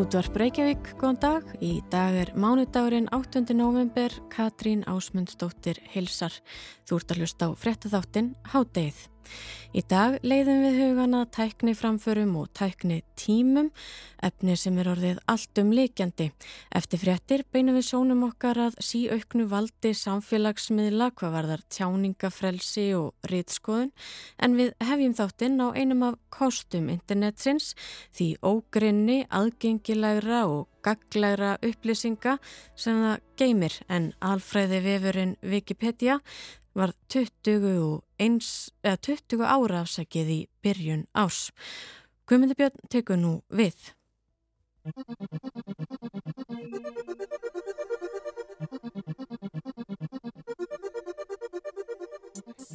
Útvarp Reykjavík, góðan dag. Í dag er mánudagurinn 8. november, Katrín Ásmundsdóttir Hilsar. Þú ert að hlusta á frettatháttin Hádeið. Í dag leiðum við hugana tækni framförum og tækni tímum, efni sem er orðið allt um líkjandi. Eftir fréttir beinum við sónum okkar að síauknu valdi samfélagsmiðla hvað var þar tjáningafrelsi og rýtskoðun, en við hefjum þáttinn á einum af kostum internetsins því ógrinni, aðgengilegra og gaglegra upplýsinga sem það geymir en alfræði vefurinn Wikipedia var 20, eins, 20 ára afsakið í byrjun ás. Guðmyndabjörn tekur nú við.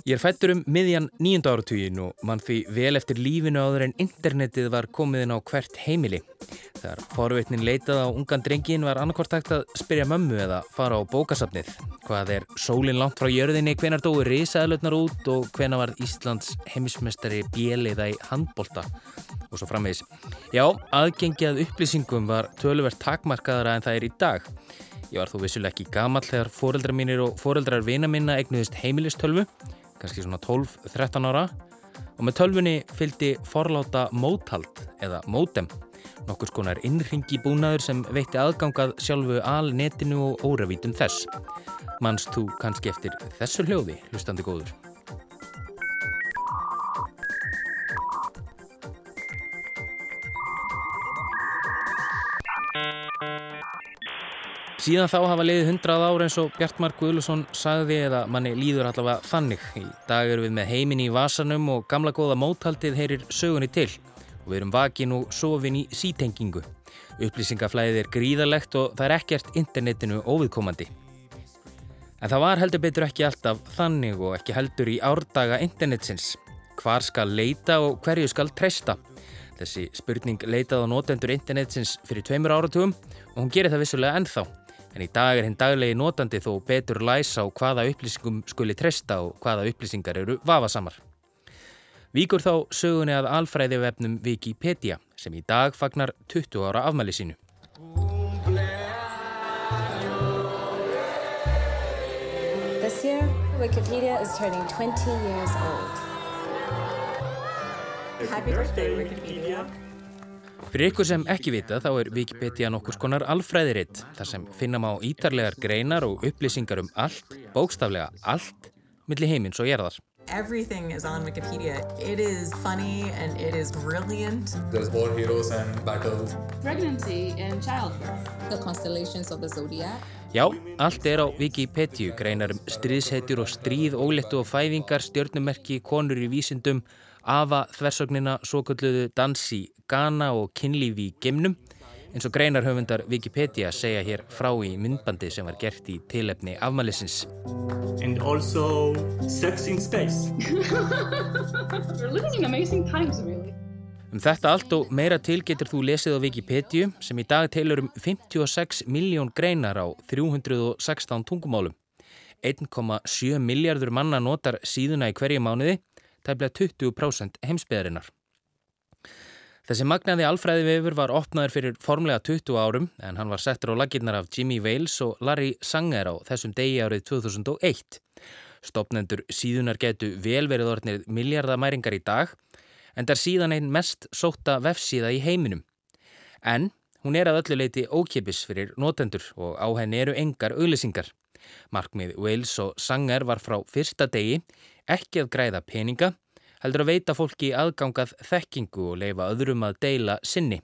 Ég er fættur um miðjan nýjunda áratugin og mann því vel eftir lífinu áður en internetið var komiðin á hvert heimili. Þegar forveitnin leitað á ungan drengin var annarkvort hægt að spyrja mömmu eða fara á bókasafnið. Hvað er sólinn langt frá jörðinni, hvenar dói risaðlutnar út og hvenar var Íslands heimismestari bjeliða í handbolta og svo framvegis. Já, aðgengjað upplýsingum var töluvert takmarkaðara en það er í dag. Ég var þó vissuleg ekki gamall þegar foreldrar mínir og foreldrar vina minna egnuðist heimilistölvu, kannski svona 12-13 ára og með tölvunni fylgdi forláta móthald eða mótem nokkur skonar innringi búnaður sem veitti aðgangað sjálfu alnetinu og óravítum þess. Manst þú kannski eftir þessu hljóði, hlustandi góður? Síðan þá hafa leiðið hundrað ára eins og Bjartmar Guðlusson sagði eða manni líður allavega þannig. Í dag eru við með heimin í vasanum og gamla góða móthaldið heyrir sögunni til og við erum vakin og sofin í sítengingu. Upplýsingaflæðið er gríðalegt og það er ekkert internetinu óviðkomandi. En það var heldur betur ekki alltaf þannig og ekki heldur í árdaga internetsins. Hvar skal leita og hverju skal treysta? Þessi spurning leitað á notendur internetsins fyrir tveimur áratugum og hún gerir það vissulega ennþá. En í dag er hinn daglegi notandi þó betur læsa á hvaða upplýsingum skuli treysta og hvaða upplýsingar eru vafasamar. Víkur þá sögunni að alfræði vefnum Wikipedia sem í dag fagnar 20 ára afmæli sínu. This year, Wikipedia is turning 20 years old. Happy birthday, Wikipedia! Fyrir ykkur sem ekki vita þá er Wikipedia nokkus konar alfræðiritt þar sem finnum á ítarlegar greinar og upplýsingar um allt, bókstaflega allt, millir heimins og gerðar. Everything is on Wikipedia. It is funny and it is brilliant. There's war heroes and battles. Pregnancy and childbirth. The constellations of the zodiac. Já, allt er á Wikipedia, greinar um stríðshetjur og stríð, ólettu og fæðingar, stjórnumerki, konur í vísindum, afa þversögnina, svo kalluðu dansi, gana og kynlífi í gemnum eins og greinar höfundar Wikipedia segja hér frá í myndbandi sem var gert í tilefni afmælisins. And also sex in space. We're living in amazing times, really. Um þetta allt og meira til getur þú lesið á Wikipedia sem í dag teilur um 56 miljón greinar á 316 tungumálum. 1,7 miljardur manna notar síðuna í hverju mánuði, tæmlega 20% heimsbyðarinnar. Þessi magnaði alfræði vefur var opnaður fyrir formlega 20 árum en hann var settur á laginnar af Jimmy Wales og Larry Sanger á þessum degi árið 2001. Stopnendur síðunar getu vel verið orðnir miljardamæringar í dag en það er síðan einn mest sóta vefsíða í heiminum. En hún er að öllu leiti ókipis fyrir notendur og á henni eru engar auðlisingar. Markmið Wales og Sanger var frá fyrsta degi ekki að græða peninga heldur að veita fólki aðgangað þekkingu og leifa öðrum að deila sinni.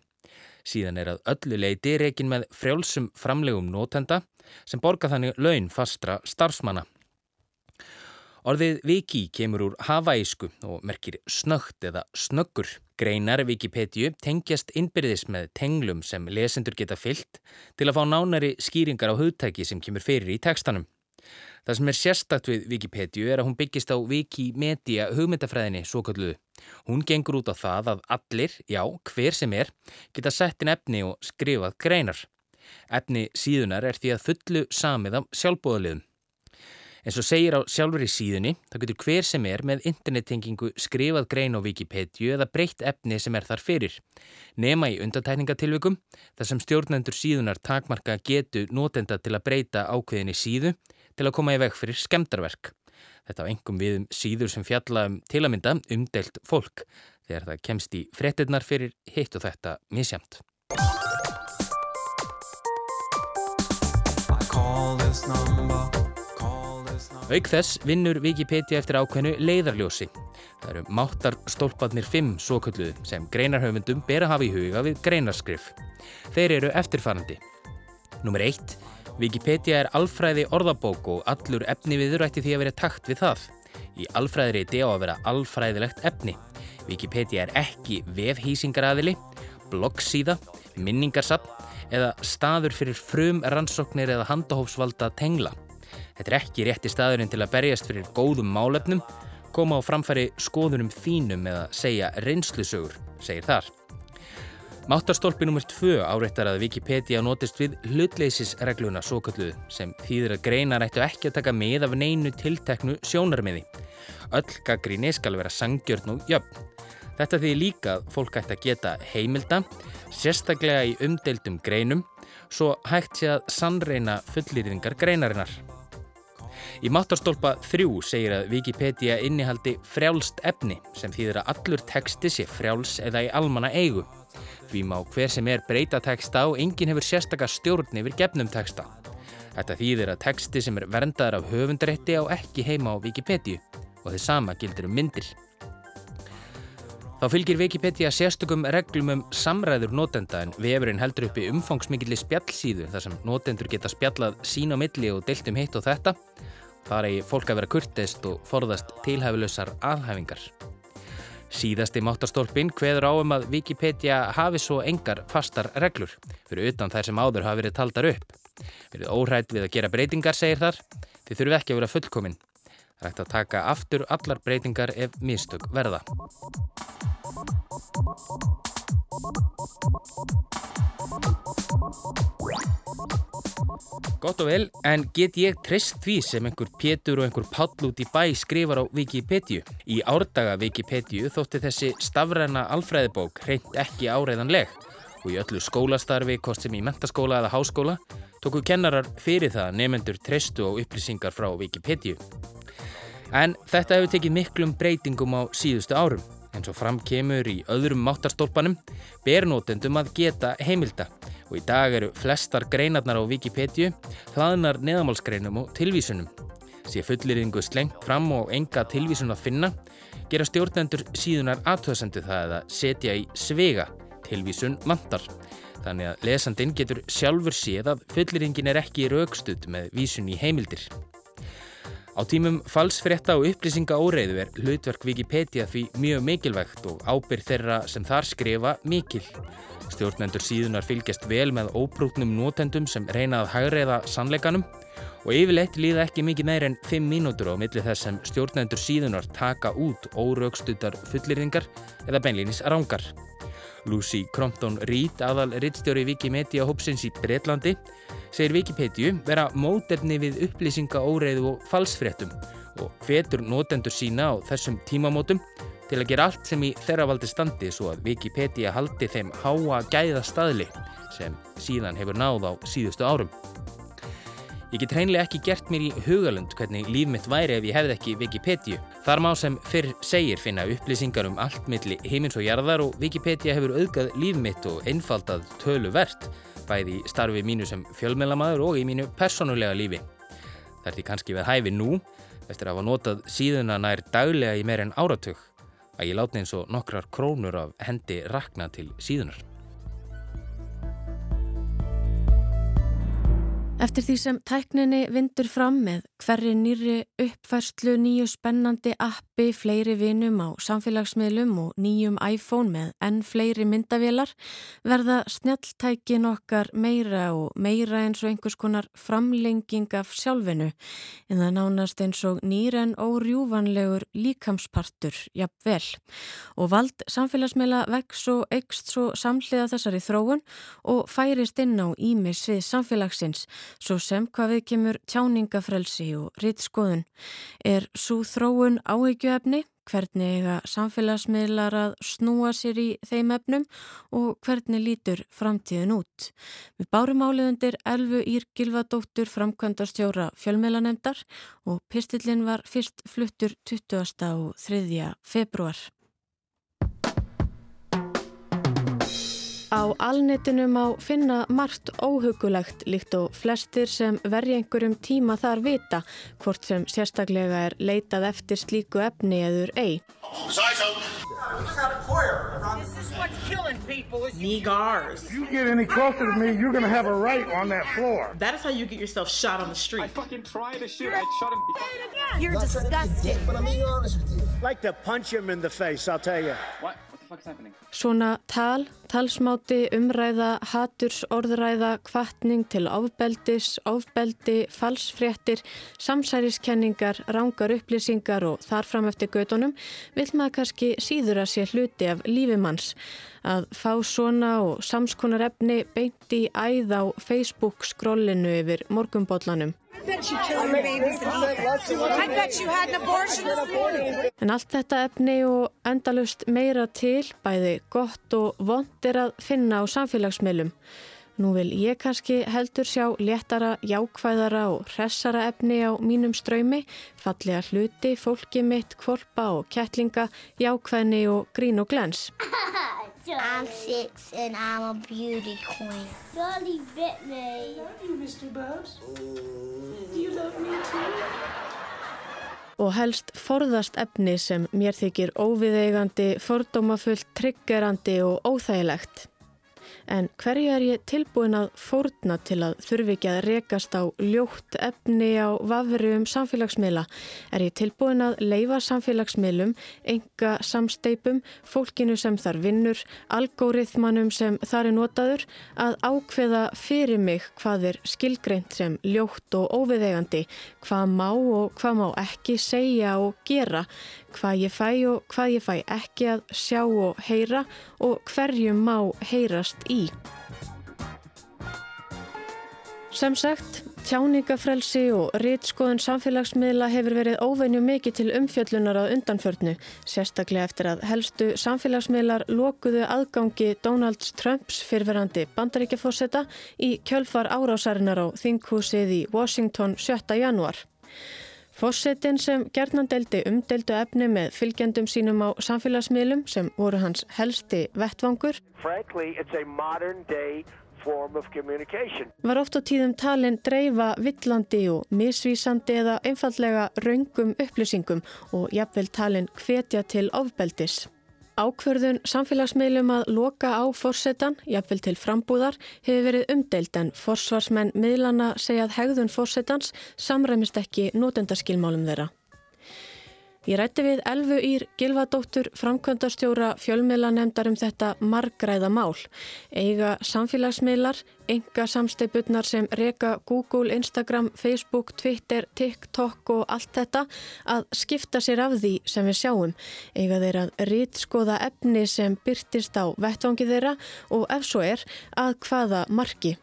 Síðan er að öllu leiti reikin með frjálsum framlegum nótenda sem borga þannig laun fastra starfsmanna. Orðið viki kemur úr hafaísku og merkir snögt eða snöggur. Greinar Wikipedia tengjast innbyrðis með tenglum sem lesendur geta fyllt til að fá nánari skýringar á hugtæki sem kemur fyrir í tekstanum. Það sem er sérstakt við Wikipedia er að hún byggist á Wikimedia hugmyndafræðinni svo kalluðu. Hún gengur út á það að allir, já, hver sem er, geta sett inn efni og skrifað greinar. Efni síðunar er því að fullu samið af sjálfbóðaliðum. En svo segir á sjálfur í síðunni, þá getur hver sem er með internettengingu skrifað grein á Wikipedia eða breytt efni sem er þar fyrir. Nema í undatækningatilvikum, þar sem stjórnendur síðunar takmarka getu notenda til að breyta ákveðinni síðu til að koma í veg fyrir skemdarverk. Þetta á engum við um síður sem fjalla um til að mynda umdelt fólk þegar það kemst í frettinnar fyrir hitt og þetta misjamt. Auk þess vinnur Wikipedia eftir ákveðnu leiðarljósi. Það eru máttarstólpadnir 5 svokölluðu sem greinarhöfundum ber að hafa í huga við greinarskrif. Þeir eru eftirfarandi. Númer 1. Wikipedia er alfræði orðabók og allur efni viður ætti því að vera takt við það. Í alfræðireiti á að vera alfræðilegt efni. Wikipedia er ekki vefhýsingaraðili, bloggsíða, minningarsapn eða staður fyrir frum rannsóknir eða handahófsvalda tengla. Þetta er ekki rétti staðurinn til að berjast fyrir góðum málefnum, koma á framfæri skoðunum þínum eða segja reynslusögur, segir þar. Máttarstólpi nr. 2 áreittar að Wikipedia notist við hlutleysisregluna svo kalluðu sem þýðir að greinar ættu ekki að taka með af neinu tilteknu sjónarmiði. Öll gaggríni skal vera sangjörn og jöfn. Þetta því líka að fólk ætti að geta heimilda, sérstaklega í umdeildum greinum, svo hægt sé að sannreina fullýringar greinarinnar. Í máttarstólpa 3 segir að Wikipedia innihaldi frjálst efni sem þýðir að allur texti sé frjáls eða í almanna eigu. Því má hver sem er breyta texta og enginn hefur sérstakar stjórn yfir gefnum texta. Þetta þýðir að texti sem er verndaður af höfundarétti á ekki heima á Wikipedia og þið sama gildir um myndir. Þá fylgir Wikipedia sérstökum reglum um samræður notenda en vefurinn heldur uppi umfangsmikilli spjallsíðu þar sem notendur geta spjallað sín á milli og deilt um hitt og þetta. Það er fólk að vera kurtist og forðast tilhæfileusar alhæfingar. Síðasti máttarstólpin hveður á um að Wikipedia hafi svo engar fastar reglur fyrir utan þær sem áður hafi verið taldar upp. Verið óhrætt við að gera breytingar, segir þar, þið þurfu ekki að vera fullkominn. Hægt að taka aftur allar breytingar ef mistök verða. Gott og vel, en get ég treyst því sem einhver pétur og einhver pall út í bæ skrifar á Wikipedia? Í árdaga Wikipedia þótti þessi stafræna alfræðibók hreint ekki áreiðanleg og í öllu skólastarfi, kost sem í mentaskóla eða háskóla, tóku kennarar fyrir það nefnendur treystu og upplýsingar frá Wikipedia. En þetta hefur tekið miklum breytingum á síðustu árum. En svo fram kemur í öðrum máttarstólpanum ber notendum að geta heimilda og í dag eru flestar greinarnar á Wikipedia hlaðnar neðamálsgreinum og tilvísunum. Sér fullirðingu slengt fram og enga tilvísun að finna gera stjórnendur síðunar aðtöðsendu það að setja í svega tilvísun vantar. Þannig að lesandin getur sjálfur séð að fullirðingin er ekki raukstuð með vísun í heimildir. Á tímum falsfrétta og upplýsinga óreiðu er hlutverk Wikipedia því mjög mikilvægt og ábyrð þeirra sem þar skrifa mikil. Stjórnendur síðunar fylgjast vel með óprúknum notendum sem reyna að hagreiða sannleikanum og yfirleitt líða ekki mikið meir en 5 mínútur á milli þess sem stjórnendur síðunar taka út óraugstuttar fullirðingar eða beinlýnis rángar. Lucy Crompton Reed, aðal rittstjóri Wikimedia hópsins í Breitlandi, segir Wikipedia vera mótefni við upplýsinga óreiðu og falsfréttum og hvetur notendur sína á þessum tímamótum til að gera allt sem í þeirra valdi standi svo að Wikipedia haldi þeim háa gæða staðli sem síðan hefur náð á síðustu árum. Ég get hreinlega ekki gert mér í hugalund hvernig líf mitt væri ef ég hefði ekki Wikipedia. Þar má sem fyrr segir finna upplýsingar um allt milli heimins og jarðar og Wikipedia hefur auðgað líf mitt og einfaldað tölu verðt, bæði starfi mínu sem fjölmjölamæður og í mínu personulega lífi. Það er því kannski við hæfi nú, eftir að hafa notað síðuna nær daglega í meir en áratug að ég láti eins og nokkrar krónur af hendi rakna til síðunar. Eftir því sem tækninni vindur fram með hverri nýri uppfærslu, nýju spennandi appi, fleiri vinum á samfélagsmiðlum og nýjum iPhone með enn fleiri myndavélar verða snjalltækin okkar meira og meira eins og einhvers konar framlenging af sjálfinu en það nánast eins og nýr en órjúvanlegur líkamspartur, jafnvel. Og vald samfélagsmiðla vex og eikst svo samhliða þessari þróun og færist inn á ímis við samfélagsins svo sem hvað við kemur tjáningafrelsi og rittskoðun. Er svo þróun áhyggjuefni, hvernig eiga samfélagsmiðlar að snúa sér í þeim efnum og hvernig lítur framtíðin út. Við bárum áliðundir Elfu Ír Gilvadóttur framkvæmdarstjóra fjölmiðlanemdar og pistillin var fyrst fluttur 20. og 3. februar. Á alnetinu má finna margt óhugulegt líkt og flestir sem verði einhverjum tíma þar vita hvort sem sérstaklega er leitað eftir slíku efni eður ei. Nigars. You get any closer to me, you're gonna have a right on that floor. That is how you get yourself shot on the street. fucking tried to shoot. I shot him. You're disgusting. But I'm being honest with you. Like to punch him in the face, I'll tell you. What? Svona tal, talsmáti, umræða, haturs, orðræða, kvartning til ofbeldis, ofbeldi, falsfréttir, samsæriskenningar, rángar upplýsingar og þarfram eftir gödunum vil maður kannski síður að sé hluti af lífimanns. Að fá svona og samskonar efni beint í æð á Facebook skrollinu yfir morgumbóllanum. En allt þetta efni og endalust meira til, bæði gott og vond er að finna á samfélagsmiðlum. Nú vil ég kannski heldur sjá léttara, jákvæðara og hressara efni á mínum ströymi, fallega hluti, fólki mitt, kvolpa og kettlinga, jákvæðni og grín og glens. I'm six and I'm a beauty queen. Dolly bit me. Love you, Mr. Bubs. Do you love me too? Og helst forðast efni sem mér þykir óviðeigandi, fordómafullt, triggerandi og óþægilegt. En hverju er ég tilbúin að fórna til að þurfi ekki að rekast á ljótt efni á vafri um samfélagsmiðla? Er ég tilbúin að leifa samfélagsmiðlum, enga samsteipum, fólkinu sem þar vinnur, algóriðmanum sem þar er notaður, að ákveða fyrir mig hvað er skilgreint sem ljótt og óviðegandi, hvað má og hvað má ekki segja og gera, hvað ég fæ og hvað ég fæ ekki að sjá og heyra og hverju má heyrast í. Sem sagt, tjáningafrelsi og rítskoðun samfélagsmiðla hefur verið óveinju mikið til umfjöllunar á undanförnu, sérstaklega eftir að helstu samfélagsmiðlar lokuðu aðgangi Donalds Trumps fyrverandi bandaríkjafósetta í kjölfar árásarinnar á þinghúsið í Washington 7. januar. Fossetin sem gerðnan deldi umdeldu efni með fylgjendum sínum á samfélagsmiðlum sem voru hans helsti vettvangur Frankly, var oft á tíðum talin dreifa villandi og misvísandi eða einfallega raungum upplýsingum og jafnvel talin hvetja til ofbeldis. Ákverðun samfélagsmiðlum að loka á forsetan, jafnvel til frambúðar, hefur verið umdeild en forsvarsmenn miðlana segja að hegðun forsetans samræmist ekki notendaskilmálum þeirra. Ég rætti við Elfu Ír Gilvadóttur framkvöndastjóra fjölmiðlanemdar um þetta margræða mál. Eiga samfélagsmiðlar, enga samsteipurnar sem reka Google, Instagram, Facebook, Twitter, TikTok og allt þetta að skipta sér af því sem við sjáum. Eiga þeir að rítskoða efni sem byrtist á vettvangi þeirra og ef svo er að hvaða marki.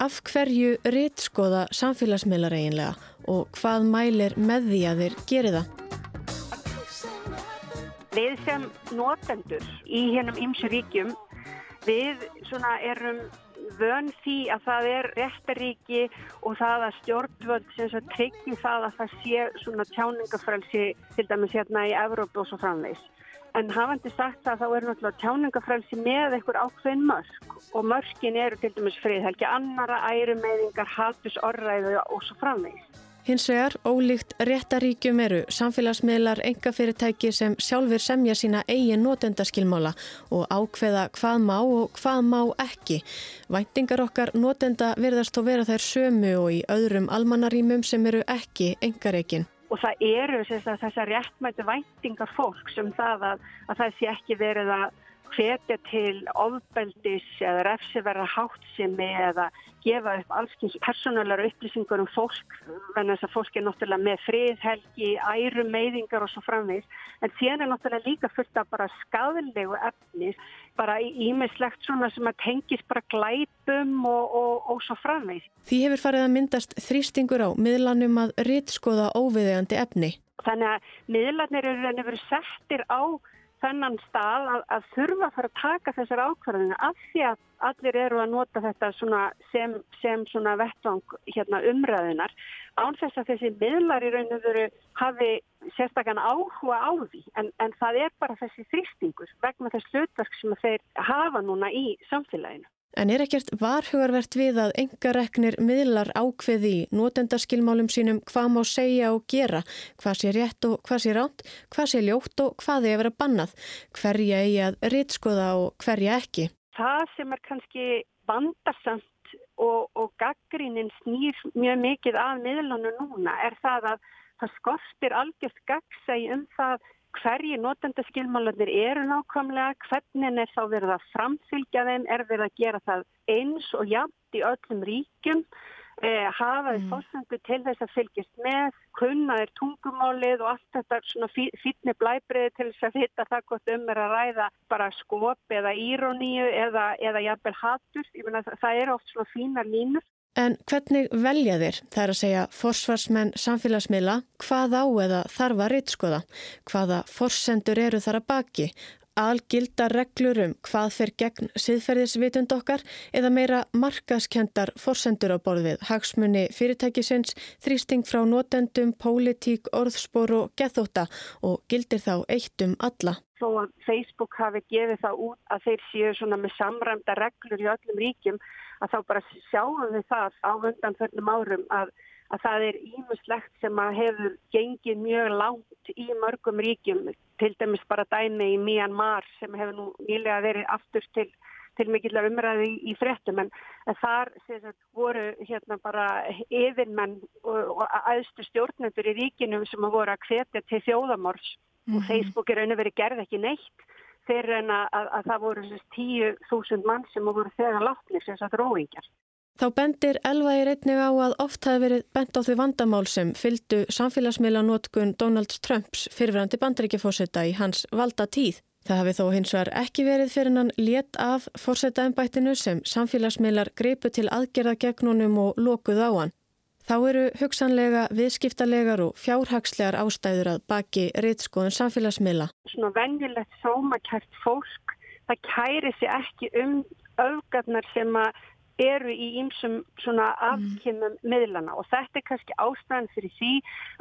Af hverju rítskoða samfélagsmiðlar eiginlega og hvað mælir með því að þeir geri það? Við sem notendur í hennum ymsu ríkjum, við erum vön því að það er réttaríki og það að stjórnvöld sem svo tryggir það að það sé svona tjáningafrelsi til dæmis hérna í Evrópu og svo framvegs. En hafandi sagt það þá er náttúrulega tjáningafrelsi með einhver ákveðin mörg og mörgin eru til dæmis friðhelgi annara, ærumeyðingar, hatus, orðræðu og svo framvegs. Hins vegar, ólíkt réttaríkjum eru samfélagsmiðlar engafyrirtæki sem sjálfur semja sína eigin notendaskilmála og ákveða hvað má og hvað má ekki. Væntingar okkar notenda verðast þó vera þær sömu og í öðrum almannarímum sem eru ekki engareikin. Og það eru þessar réttmættu væntingar fólks um það að, að það sé ekki verið að hvetja til ofbeldis eða refsiverða háttsemi eða gefa upp allskyns persónulegar upplýsingar um fólk en þess að fólk er náttúrulega með friðhelgi, ærum, meiðingar og svo framvegis en síðan er náttúrulega líka fullt af bara skadilegu efni bara ímislegt svona sem að tengis bara glæpum og, og, og svo framvegis. Því hefur farið að myndast þrýstingur á miðlanum að rítskoða óviðegandi efni. Þannig að miðlarnir eru verið settir á þennan stað að, að þurfa að fara að taka þessar ákvarðinu af því að allir eru að nota þetta sem, sem svona vettvang hérna, umræðunar án þess að þessi miðlar í raun og veru hafi sérstakann áhuga á því en, en það er bara þessi þrýstingur vegna þess hlutverk sem þeir hafa núna í samfélaginu. En er ekkert varhugarvert við að engareknir miðlar ákveði í notendaskilmálum sínum hvað má segja og gera, hvað sé rétt og hvað sé ránt, hvað sé ljótt og hvað er verið bannað, hverja eigi að rýtskoða og hverja ekki. Það sem er kannski vandarsamt og, og gaggrínin snýr mjög mikið af miðlanu núna er það að það skortir algjörst gaggsæg um það hverji notendaskilmálanir eru nákvæmlega, hvernig er þá verið að framfylgja þeim, er verið að gera það eins og jafnt í öllum ríkjum, eh, hafa þið mm. fórsendu til þess að fylgjast með, kunna þeir tungumálið og allt þetta svona fítni blæbriði til þess að vita það hvort um er að ræða bara skop eða íróníu eða, eða jafnvel hattur, ég menna það er oft svona fínar línur. En hvernig velja þér, það er að segja forsvarsmenn samfélagsmiðla, hvað á eða þarf að reytskoða, hvaða forsendur eru þar að baki, algilda reglur um hvað fer gegn siðferðisvitund okkar eða meira markaskendar forsendur á borð við hagsmunni fyrirtækisins, þrýsting frá notendum, pólitík, orðspor og gethóta og gildir þá eitt um alla. Þó að Facebook hafi gefið það út að þeir séu svona með samræmda reglur í öllum ríkjum að þá bara sjáum við það á undanförnum árum að, að það er ímuslegt sem að hefur gengið mjög langt í mörgum ríkjum, til dæmis bara dæmi í Myanmar sem hefur nú nýlega verið aftur til til mikillar umræði í, í frettum en, þar sagt, voru hérna bara yfirmenn og, og aðstu stjórnendur í ríkinum sem voru að hvetja til þjóðamors mm -hmm. og Facebook er raun og verið gerð ekki neitt fyrir en að, að, að það voru 10.000 mann sem voru þegar látnir sem þess að dróingjar. Þá bendir Elva í reytni á að oft hafi verið bent á því vandamál sem fyldu samfélagsmiðlanótkun Donald Trumps fyrirverandi bandaríkjafósetta í hans valda tíð. Það hafi þó hins vegar ekki verið fyrir hann létt af fórsetaðanbættinu sem samfélagsmiðlar greipu til aðgerða gegnunum og lokuð á hann. Þá eru hugsanlega viðskiptalegar og fjárhagslegar ástæður að baki reytskoðun samfélagsmiðla. Svona venjulegt sómakært fólk, það kæri sér ekki um auðgarnar sem eru í ýmsum svona afkymum mm. miðlana og þetta er kannski ástæðan fyrir því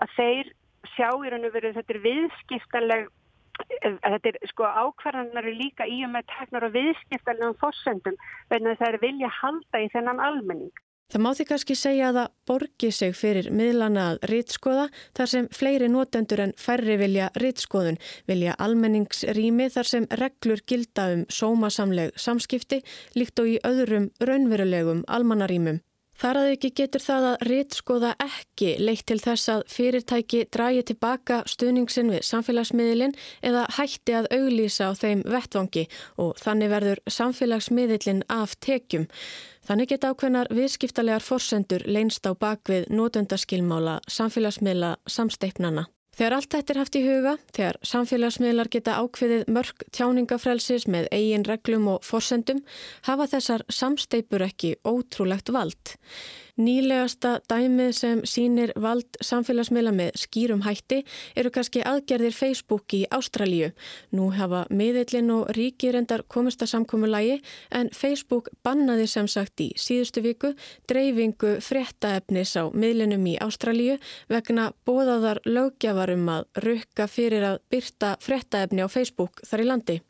að þeir sjá í raun og veru þetta er viðskiptaleg Þetta er sko ákvarðanar líka í og með teknar og viðskiptalegum fórsendum vegna það er vilja halda í þennan almenning. Það má því kannski segja að það borgi sig fyrir miðlana að rýtskoða þar sem fleiri notendur en færri vilja rýtskoðun, vilja almenningsrými þar sem reglur gilda um sómasamleg samskipti líkt og í öðrum raunverulegum almanarýmum. Þar að ekki getur það að rýtskoða ekki leitt til þess að fyrirtæki drægi tilbaka stuðningsin við samfélagsmiðlinn eða hætti að auglýsa á þeim vettvangi og þannig verður samfélagsmiðlinn af tekjum. Þannig geta ákveðnar viðskiptalegar forsendur leinst á bakvið nótundaskilmála samfélagsmiðla samsteipnana. Þegar allt þetta er haft í huga, þegar samfélagsmiðlar geta ákveðið mörg tjáningafrelsis með eigin reglum og forsendum, hafa þessar samsteipur ekki ótrúlegt vald. Nýlegasta dæmið sem sínir vald samfélagsmiðla með skýrum hætti eru kannski aðgerðir Facebook í Ástralíu. Nú hafa miðillin og ríkirendar komist að samkommulagi en Facebook bannaði sem sagt í síðustu viku dreifingu frettaefnis á miðlinum í Ástralíu vegna bóðaðar lögjafarum að rukka fyrir að byrta frettaefni á Facebook þar í landi.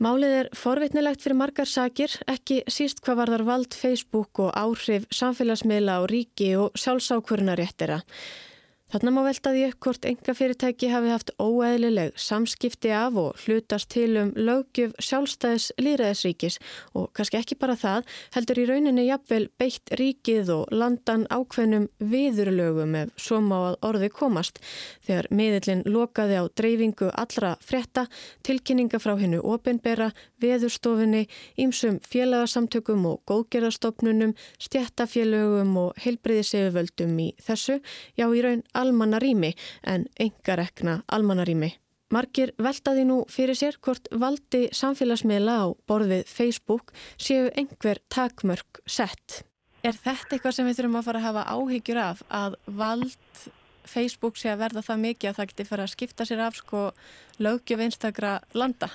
Málið er forvitnilegt fyrir margar sakir, ekki síst hvað var þar vald Facebook og áhrif samfélagsmiðla á ríki og sjálfsákvörunaréttira. Þannig má veltaði upp hvort enga fyrirtæki hafi haft óeðlileg samskipti af og hlutast til um lögjöf sjálfstæðis líðræðisríkis og kannski ekki bara það, heldur í rauninni jafnvel beitt ríkið og landan ákveðnum viðurlögum ef svo má að orði komast. Þegar miðillin lokaði á dreifingu allra fretta, tilkynninga frá hennu ofinbera, veðurstofunni, ímsum félagsamtökum og góðgerðarstofnunum, stjættafélögum og heilbriðisefuvöldum í þessu, já í raun almannarými en engarekna almannarými. Margir veltaði nú fyrir sér hvort valdi samfélagsmiðla á borðið Facebook séu einhver takmörk sett. Er þetta eitthvað sem við þurfum að fara að hafa áhyggjur af að vald Facebook sé að verða það mikið að það geti fara að skipta sér af sko lögjöf einstakra landa?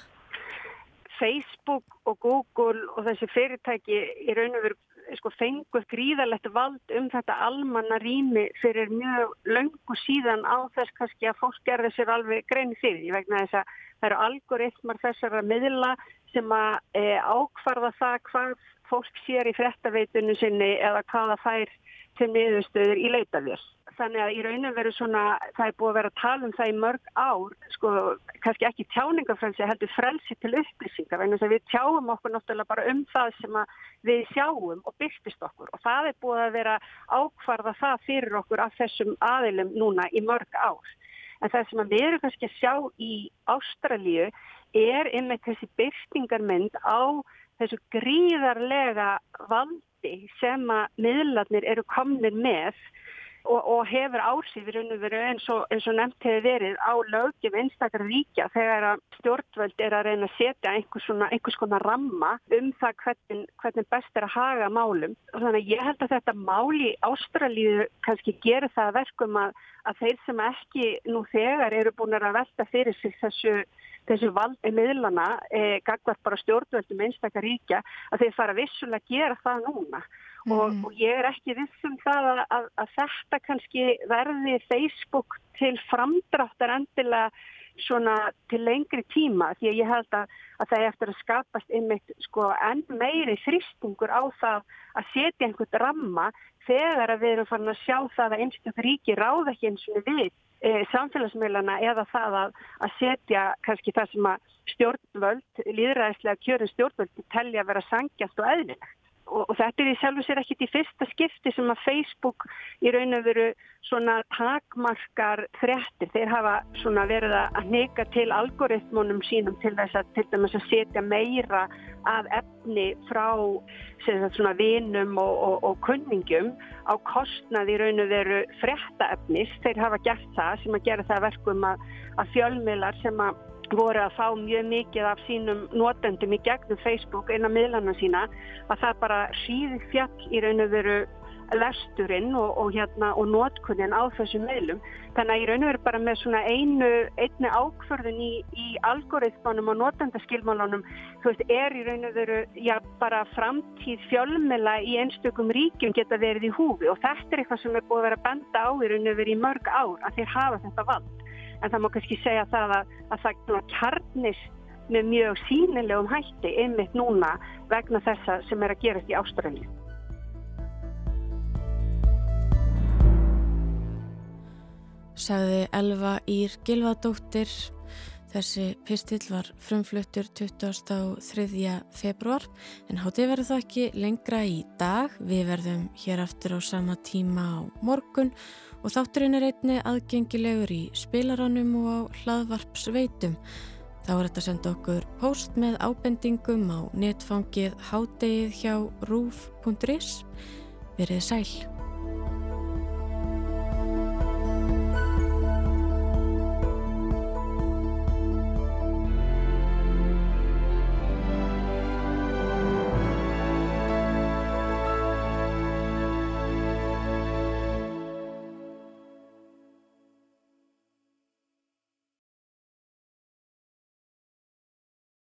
Facebook og Google og þessi fyrirtæki í raun og veru sko, fengu gríðalegt vald um þetta almanna rými fyrir mjög löngu síðan á þess kannski að fólk gerði sér alveg grein fyrir. Ég vegna þess að það eru algoritmar þessara miðla sem að e, ákvarða það hvað fólk sér í frettaveitunum sinni eða hvaða fær til miðurstöður í leitavél þannig að í raunum veru svona, það er búið að vera að tala um það í mörg ár, sko, kannski ekki tjáningafrelsi, heldur frelsi til upplýsingar, en þess að við tjáum okkur náttúrulega bara um það sem við sjáum og byrtist okkur og það er búið að vera ákvarða það fyrir okkur af þessum aðilum núna í mörg ár. En það sem við erum kannski að sjá í Ástralíu er einmitt þessi byrtingarmynd á þessu gríðarlega valdi sem að miðlarnir eru komnir með og, og hefur ársýð eins og, eins og nefnt hefur verið á lögjum einstakar ríkja þegar að stjórnvöld er að reyna að setja einhvers, svona, einhvers konar ramma um það hvernig, hvernig best er að haga málum. Þannig að ég held að þetta máli ástralíðu kannski gerir það verkum að, að þeir sem ekki nú þegar eru búin að velta fyrir sig þessu þessu valdi miðlana, eh, gagvað bara stjórnvöldum einstakar ríkja, að þeir fara vissulega að gera það núna og, mm. og ég er ekki vissum það að, að, að þetta kannski verði Facebook til framdráttar endilega svona til lengri tíma því að ég held að, að það er eftir að skapast einmitt sko enn meiri þrýstingur á það að setja einhvern ramma þegar að við erum farin að sjá það að einstaklega ríki ráð ekki eins og við e, samfélagsmiðlana eða það að, að setja kannski það sem að stjórnvöld, líðræðislega kjörin stjórnvöld telja að vera sangjast og eðlilegt og, og þetta er í sjálfu sér ekkit í fyrsta skipti sem að Facebook í raun og veru svona takmarkar frettir. Þeir hafa svona verið að neka til algoritmunum sínum til þess að til dæmis að setja meira af efni frá vinum og, og, og kunningum á kostnað í raun og veru frettaefnis. Þeir hafa gert það sem að gera það verkum að, að fjölmiðlar sem að voru að fá mjög mikið af sínum notendum í gegnum Facebook eina miðlana sína að það bara síði fjall í raun og veru lesturinn og, og, hérna, og notkunnin á þessum meðlum. Þannig að ég raun og veru bara með svona einu, einu ákförðun í, í algoritmanum og notendaskilmálunum, þú veist, er í raun og veru, já, bara framtíð fjölmela í einstökum ríkjum geta verið í húfi og þetta er eitthvað sem er búið að vera benda á í raun og veru í mörg ár að þeir hafa þetta vald en það má kannski segja það að, að það kjarnist með mjög sínilegum hætti einmitt núna vegna þessa sem er að gerast í Ástralju. Sagði Elva Ír Gilvadóttir Þessi pistill var frumfluttur 23. februar en hátið verður það ekki lengra í dag. Við verðum hér aftur á sama tíma á morgun og þátturinn er einni aðgengilegur í spilaranum og á hlaðvarpsveitum. Þá er þetta að senda okkur post með ábendingum á netfangið hádegið hjá rúf.is. Verið sæl.